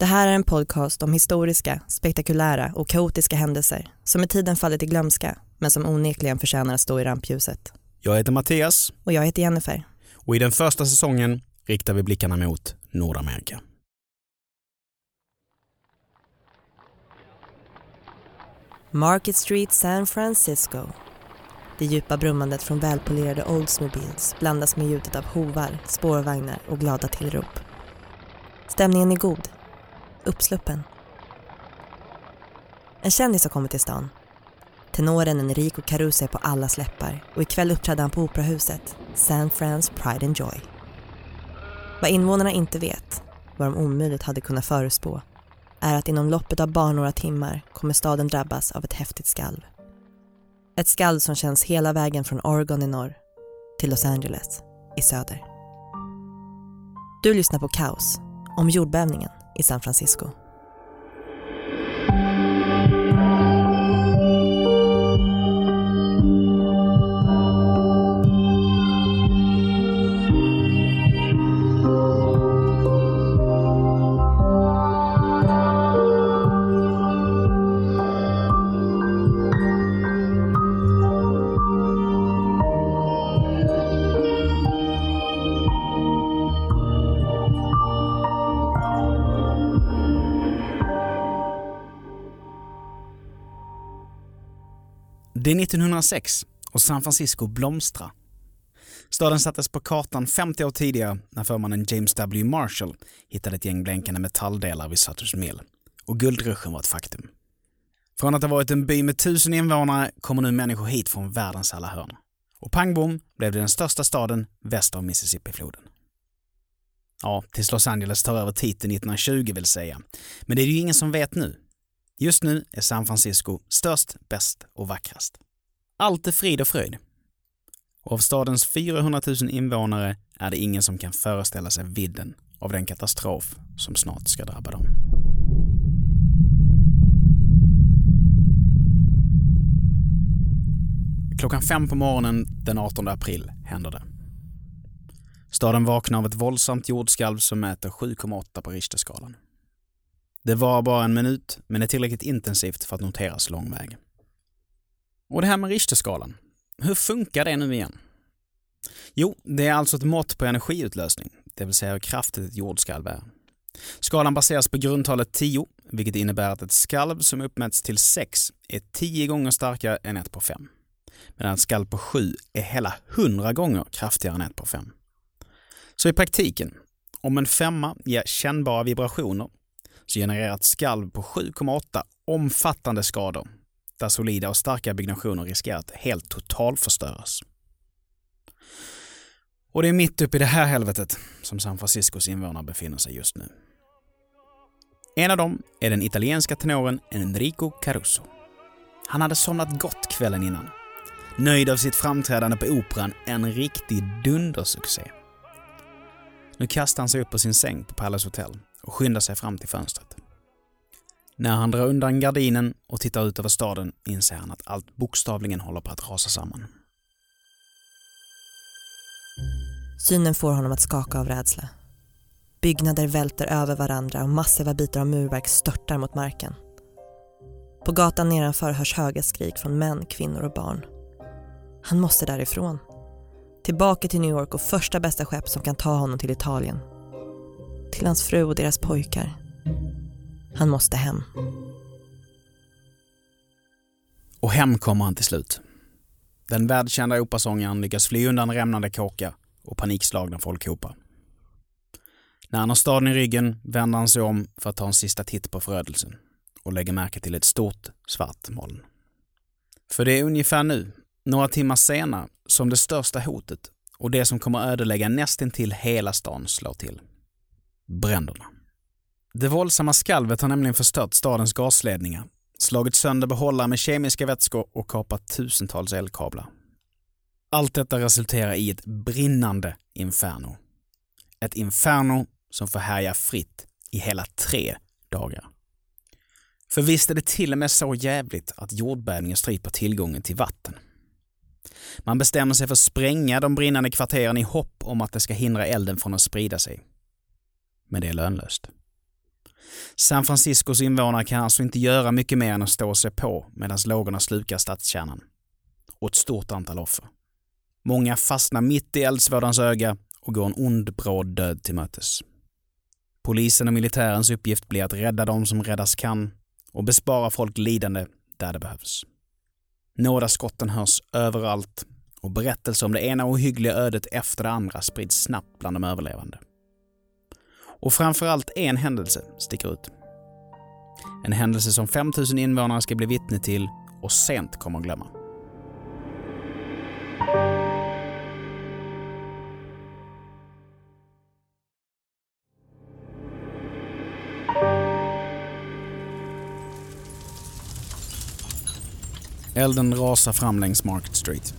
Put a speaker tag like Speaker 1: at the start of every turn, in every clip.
Speaker 1: Det här är en podcast om historiska, spektakulära och kaotiska händelser som med tiden fallit i glömska men som onekligen förtjänar att stå i rampljuset.
Speaker 2: Jag heter Mattias
Speaker 1: Och jag heter Jennifer.
Speaker 2: och i den första säsongen riktar vi blickarna mot Nordamerika.
Speaker 1: Market Street, San Francisco. Det djupa brummandet från välpolerade Oldsmobiles blandas med ljudet av hovar, spårvagnar och glada tillrop. Stämningen är god. Uppsluppen. En kändis har kommit till stan. Tenoren Enrico Caruso är på alla släppar och ikväll uppträdde han på Operahuset, San Frans Pride and Joy. Vad invånarna inte vet, vad de omöjligt hade kunnat förutspå, är att inom loppet av bara några timmar kommer staden drabbas av ett häftigt skalv. Ett skalv som känns hela vägen från Oregon i norr till Los Angeles i söder. Du lyssnar på Kaos, om jordbävningen i San Francisco.
Speaker 2: Det är 1906 och San Francisco blomstrar. Staden sattes på kartan 50 år tidigare när förmannen James W. Marshall hittade ett gäng blänkande metalldelar vid Sutters Mill. Och guldruschen var ett faktum. Från att ha varit en by med tusen invånare kommer nu människor hit från världens alla hörn. Och pang bom blev det den största staden väster om Mississippifloden. Ja, tills Los Angeles tar över titeln 1920 vill säga. Men det är det ju ingen som vet nu. Just nu är San Francisco störst, bäst och vackrast. Allt är frid och fröjd. Och av stadens 400 000 invånare är det ingen som kan föreställa sig vidden av den katastrof som snart ska drabba dem. Klockan fem på morgonen den 18 april händer det. Staden vaknar av ett våldsamt jordskalv som mäter 7,8 på Richterskalan. Det var bara en minut, men är tillräckligt intensivt för att noteras lång väg. Och det här med Richterskalan, hur funkar det nu igen? Jo, det är alltså ett mått på energiutlösning, det vill säga hur kraftigt ett jordskalv är. Skalan baseras på grundtalet 10, vilket innebär att ett skalv som uppmätts till 6 är 10 gånger starkare än ett på 5. Medan ett skalv på 7 är hela 100 gånger kraftigare än ett på 5. Så i praktiken, om en femma ger kännbara vibrationer så genererar ett skalv på 7,8 omfattande skador där solida och starka byggnationer riskerar att helt totalförstöras. Och det är mitt uppe i det här helvetet som San Franciscos invånare befinner sig just nu. En av dem är den italienska tenoren Enrico Caruso. Han hade somnat gott kvällen innan. Nöjd av sitt framträdande på operan, en riktig dundersuccé. Nu kastar han sig upp på sin säng på Palace Hotel och skyndar sig fram till fönstret. När han drar undan gardinen och tittar ut över staden inser han att allt bokstavligen håller på att rasa samman.
Speaker 1: Synen får honom att skaka av rädsla. Byggnader välter över varandra och massiva bitar av murverk störtar mot marken. På gatan nedanför hörs höga skrik från män, kvinnor och barn. Han måste därifrån. Tillbaka till New York och första bästa skepp som kan ta honom till Italien. Till hans fru och deras pojkar. Han måste hem.
Speaker 2: Och hem kommer han till slut. Den världskända operasångaren lyckas fly undan rämnande kåkar och panikslagna folkhopar. När han har staden i ryggen vänder han sig om för att ta en sista titt på förödelsen och lägger märke till ett stort svart moln. För det är ungefär nu, några timmar senare, som det största hotet och det som kommer ödelägga nästintill hela stan slår till. Bränderna. Det våldsamma skalvet har nämligen förstört stadens gasledningar, slagit sönder behållare med kemiska vätskor och kapat tusentals elkablar. Allt detta resulterar i ett brinnande inferno. Ett inferno som får härja fritt i hela tre dagar. För visst är det till och med så jävligt att jordbävningen stryper tillgången till vatten. Man bestämmer sig för att spränga de brinnande kvarteren i hopp om att det ska hindra elden från att sprida sig. Men det är lönlöst. San Franciscos invånare kan alltså inte göra mycket mer än att stå och se på medan lågorna slukar stadskärnan. Och ett stort antal offer. Många fastnar mitt i eldsvådans öga och går en ond, bråd död till mötes. Polisen och militärens uppgift blir att rädda dem som räddas kan och bespara folk lidande där det behövs. Nådaskotten hörs överallt och berättelser om det ena ohyggliga ödet efter det andra sprids snabbt bland de överlevande. Och framförallt en händelse sticker ut. En händelse som 5000 invånare ska bli vittne till och sent kommer att glömma. Elden rasar fram längs Market Street.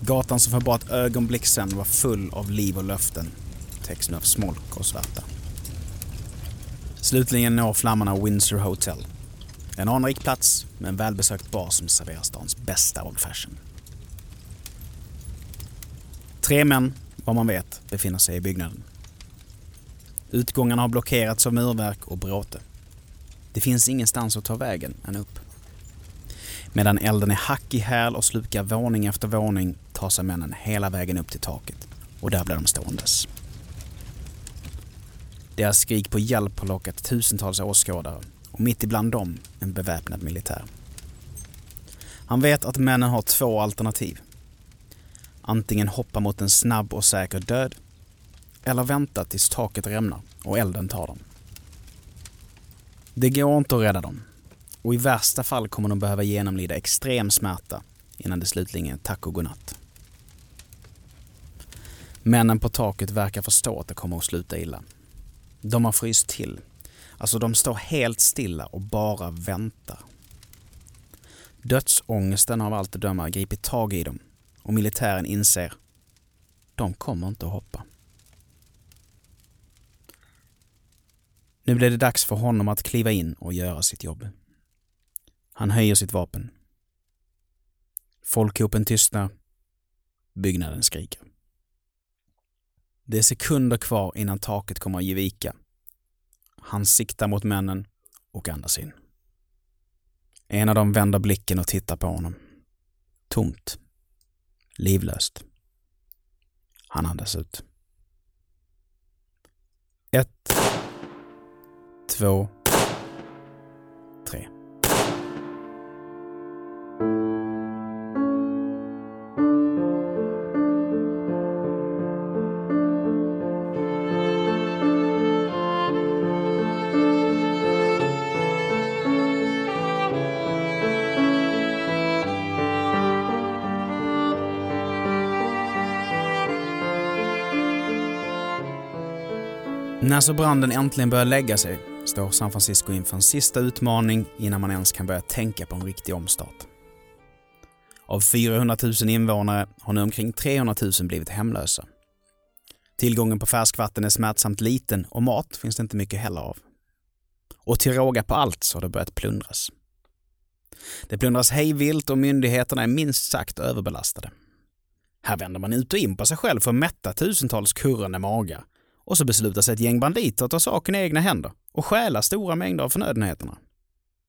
Speaker 2: Gatan som för bara ett ögonblick sedan var full av liv och löften täcks nu av smolk och svärta. Slutligen når flammorna Windsor Hotel. En anrik plats med en välbesökt bar som serverar stans bästa Old Fashion. Tre män, vad man vet, befinner sig i byggnaden. Utgångarna har blockerats av murverk och bråte. Det finns ingenstans att ta vägen än upp. Medan elden är hack i häl och slukar våning efter våning tar sig männen hela vägen upp till taket och där blir de ståendes. Deras skrik på hjälp har lockat tusentals åskådare och mitt ibland dem en beväpnad militär. Han vet att männen har två alternativ. Antingen hoppa mot en snabb och säker död eller vänta tills taket rämnar och elden tar dem. Det går inte att rädda dem och i värsta fall kommer de behöva genomlida extrem smärta innan det slutligen är tack och godnatt. Männen på taket verkar förstå att det kommer att sluta illa. De har fryst till. Alltså de står helt stilla och bara väntar. Dödsångesten har av allt att döma gripit tag i dem och militären inser de kommer inte att hoppa. Nu blir det dags för honom att kliva in och göra sitt jobb. Han höjer sitt vapen. Folkhopen tystnar. Byggnaden skriker. Det är sekunder kvar innan taket kommer att ge vika. Han siktar mot männen och andas in. En av dem vänder blicken och tittar på honom. Tomt. Livlöst. Han andas ut. Ett. Två. När så branden äntligen börjar lägga sig står San Francisco inför en sista utmaning innan man ens kan börja tänka på en riktig omstart. Av 400 000 invånare har nu omkring 300 000 blivit hemlösa. Tillgången på färskvatten är smärtsamt liten och mat finns det inte mycket heller av. Och till råga på allt så har det börjat plundras. Det plundras hejvilt och myndigheterna är minst sagt överbelastade. Här vänder man ut och in på sig själv för att mätta tusentals kurrande magar och så beslutar sig ett gäng banditer att ta saken i egna händer och stjäla stora mängder av förnödenheterna.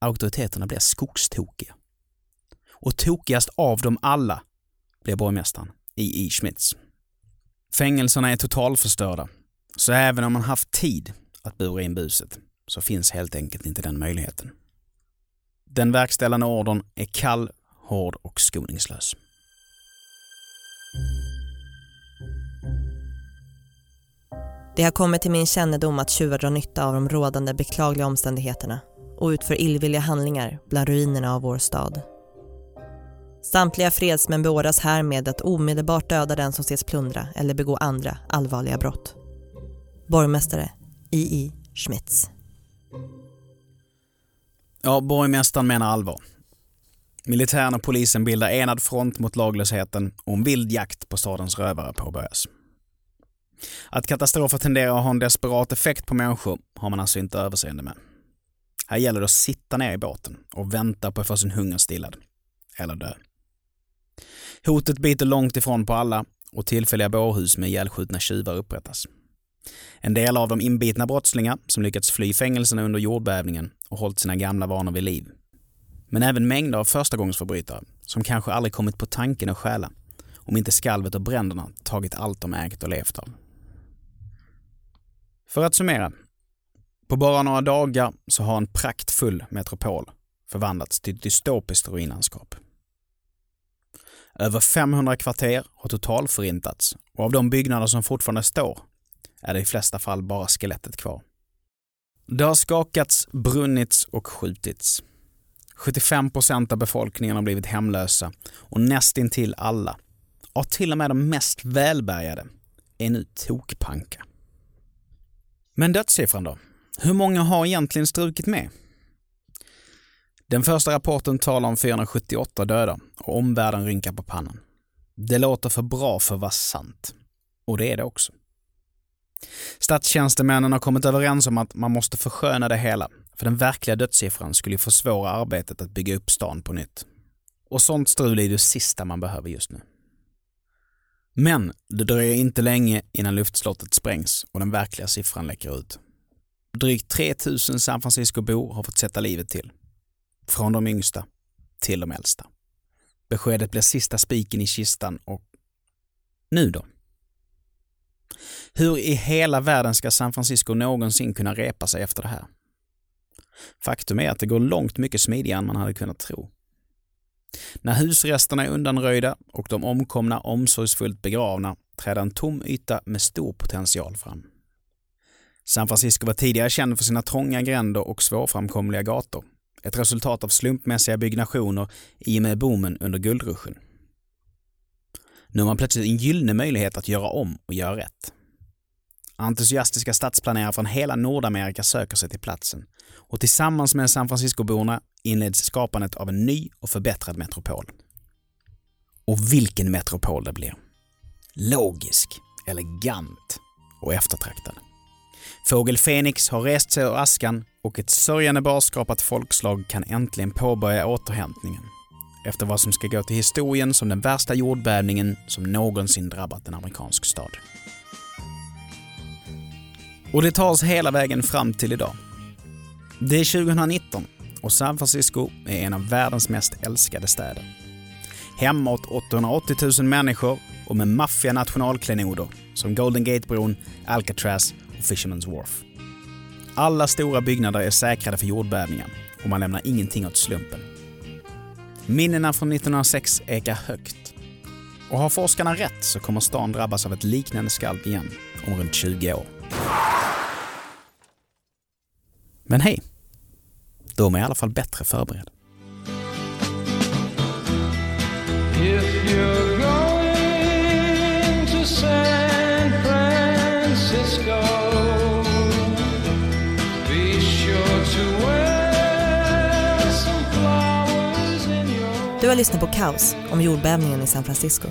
Speaker 2: Auktoriteterna blir skogstokiga. Och tokigast av dem alla blir borgmästaren I.I. E. Schmitz. Fängelserna är totalförstörda, så även om man haft tid att bura in buset så finns helt enkelt inte den möjligheten. Den verkställande ordern är kall, hård och skoningslös.
Speaker 1: Det har kommit till min kännedom att tjuvar drar nytta av de rådande beklagliga omständigheterna och utför illvilliga handlingar bland ruinerna av vår stad. Samtliga fredsmän beordras härmed att omedelbart döda den som ses plundra eller begå andra allvarliga brott. Borgmästare I.I. Schmitz.
Speaker 2: Ja, borgmästaren menar allvar. Militären och polisen bildar enad front mot laglösheten och en vild jakt på stadens rövare påbörjas. Att katastrofer tenderar att ha en desperat effekt på människor har man alltså inte överseende med. Här gäller det att sitta ner i båten och vänta på att få sin hunger stillad. Eller dö. Hotet biter långt ifrån på alla och tillfälliga bårhus med ihjälskjutna tjuvar upprättas. En del av dem inbitna brottslingar som lyckats fly fängelserna under jordbävningen och hållit sina gamla vanor vid liv. Men även mängder av förstagångsförbrytare som kanske aldrig kommit på tanken att stjäla om inte skalvet och bränderna tagit allt de ägt och levt av. För att summera. På bara några dagar så har en praktfull metropol förvandlats till ett dystopiskt ruinlandskap. Över 500 kvarter har totalförintats och av de byggnader som fortfarande står är det i flesta fall bara skelettet kvar. Det har skakats, brunnits och skjutits. 75 procent av befolkningen har blivit hemlösa och nästintill alla, ja till och med de mest välbärgade, är nu tokpanka. Men dödssiffran då? Hur många har egentligen strukit med? Den första rapporten talar om 478 döda och omvärlden rynkar på pannan. Det låter för bra för att vara sant. Och det är det också. Statstjänstemännen har kommit överens om att man måste försköna det hela, för den verkliga dödssiffran skulle försvåra arbetet att bygga upp stan på nytt. Och sånt strul är det sista man behöver just nu. Men det dröjer inte länge innan luftslottet sprängs och den verkliga siffran läcker ut. Drygt 3000 San Francisco-bor har fått sätta livet till. Från de yngsta till de äldsta. Beskedet blir sista spiken i kistan och nu då? Hur i hela världen ska San Francisco någonsin kunna repa sig efter det här? Faktum är att det går långt mycket smidigare än man hade kunnat tro. När husresterna är undanröjda och de omkomna omsorgsfullt begravna träder en tom yta med stor potential fram. San Francisco var tidigare känd för sina trånga gränder och svårframkomliga gator. Ett resultat av slumpmässiga byggnationer i och med boomen under guldruschen. Nu har man plötsligt en gyllene möjlighet att göra om och göra rätt. Entusiastiska stadsplanerare från hela Nordamerika söker sig till platsen och tillsammans med San Francisco-borna inleds skapandet av en ny och förbättrad metropol. Och vilken metropol det blir! Logisk, elegant och eftertraktad. Fågel Fenix har rest sig ur askan och ett sörjande barskrapat folkslag kan äntligen påbörja återhämtningen efter vad som ska gå till historien som den värsta jordbävningen som någonsin drabbat en amerikansk stad. Och det tar oss hela vägen fram till idag. Det är 2019 och San Francisco är en av världens mest älskade städer. Hem åt 880 000 människor och med maffiga nationalklenoder som Golden Gate-bron, Alcatraz och Fisherman's Wharf. Alla stora byggnader är säkrade för jordbävningar och man lämnar ingenting åt slumpen. Minnena från 1906 ekar högt. Och har forskarna rätt så kommer stan drabbas av ett liknande skalv igen om runt 20 år. Men hej, de är i alla fall bättre förberedda. If you're going to San Francisco Be sure to wear some flowers in your
Speaker 1: Du har lyssnat på Kaos om jordbävningen i San Francisco.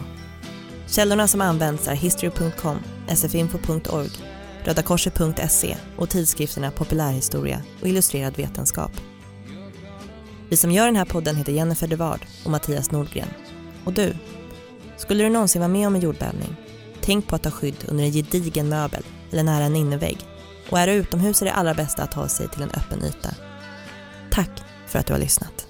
Speaker 1: Källorna som används är history.com, sfinfo.org rödakorset.se och tidskrifterna Populärhistoria och Illustrerad vetenskap. Vi som gör den här podden heter Jennifer Devard och Mattias Nordgren. Och du? Skulle du någonsin vara med om en jordbävning? Tänk på att ta skydd under en gedigen möbel eller nära en innevägg. Och är du utomhus är det allra bästa att ta sig till en öppen yta. Tack för att du har lyssnat.